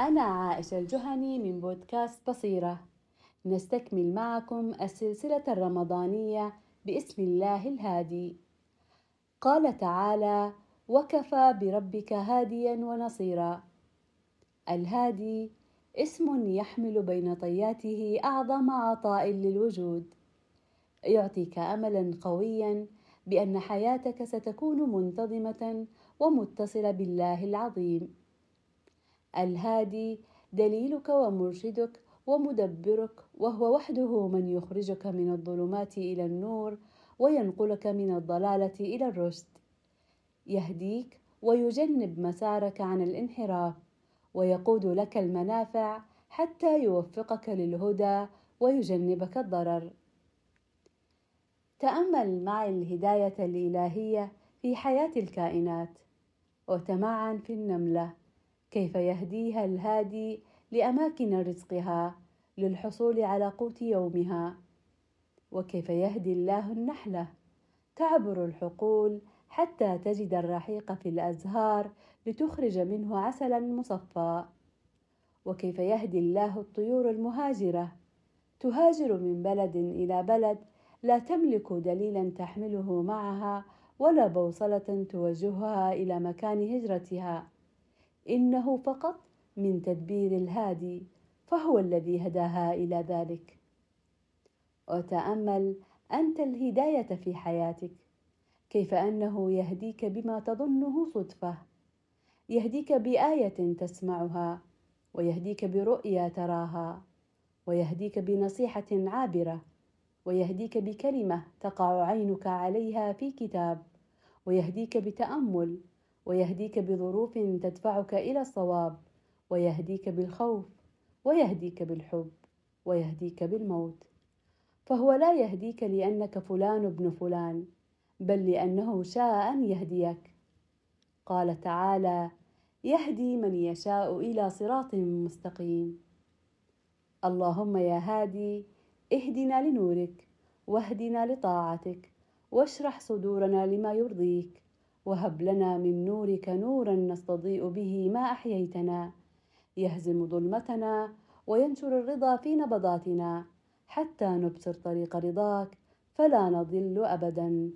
أنا عائشة الجهني من بودكاست بصيرة. نستكمل معكم السلسلة الرمضانية باسم الله الهادي. قال تعالى وكفى بربك هاديا ونصيرا الهادي اسم يحمل بين طياته أعظم عطاء للوجود يعطيك أملا قويا بأن حياتك ستكون منتظمة ومتصلة بالله العظيم. الهادي دليلك ومرشدك ومدبرك وهو وحده من يخرجك من الظلمات إلى النور وينقلك من الضلالة إلى الرشد. يهديك ويجنب مسارك عن الانحراف ويقود لك المنافع حتى يوفقك للهدى ويجنبك الضرر. تأمل معي الهداية الإلهية في حياة الكائنات. وتمعن في النملة. كيف يهديها الهادي لأماكن رزقها للحصول على قوت يومها؟ وكيف يهدي الله النحله تعبر الحقول حتى تجد الرحيق في الأزهار لتخرج منه عسلا مصفى. وكيف يهدي الله الطيور المهاجرة؟ تهاجر من بلد إلى بلد لا تملك دليلا تحمله معها ولا بوصلة توجهها إلى مكان هجرتها. إنه فقط من تدبير الهادي فهو الذي هداها إلى ذلك. وتأمل أنت الهداية في حياتك. كيف أنه يهديك بما تظنه صدفة. يهديك بآية تسمعها. ويهديك برؤيا تراها. ويهديك بنصيحة عابرة. ويهديك بكلمة تقع عينك عليها في كتاب. ويهديك بتأمل. ويهديك بظروف تدفعك إلى الصواب ويهديك بالخوف ويهديك بالحب ويهديك بالموت. فهو لا يهديك لأنك فلان ابن فلان بل لأنه شاء أن يهديك. قال تعالى يهدي من يشاء إلى صراط مستقيم. اللهم يا هادي اهدنا لنورك واهدنا لطاعتك واشرح صدورنا لما يرضيك. وهب لنا من نورك نورا نستضيء به ما أحييتنا. يهزم ظلمتنا وينشر الرضا في نبضاتنا. حتى نبصر طريق رضاك فلا نضل ابدا.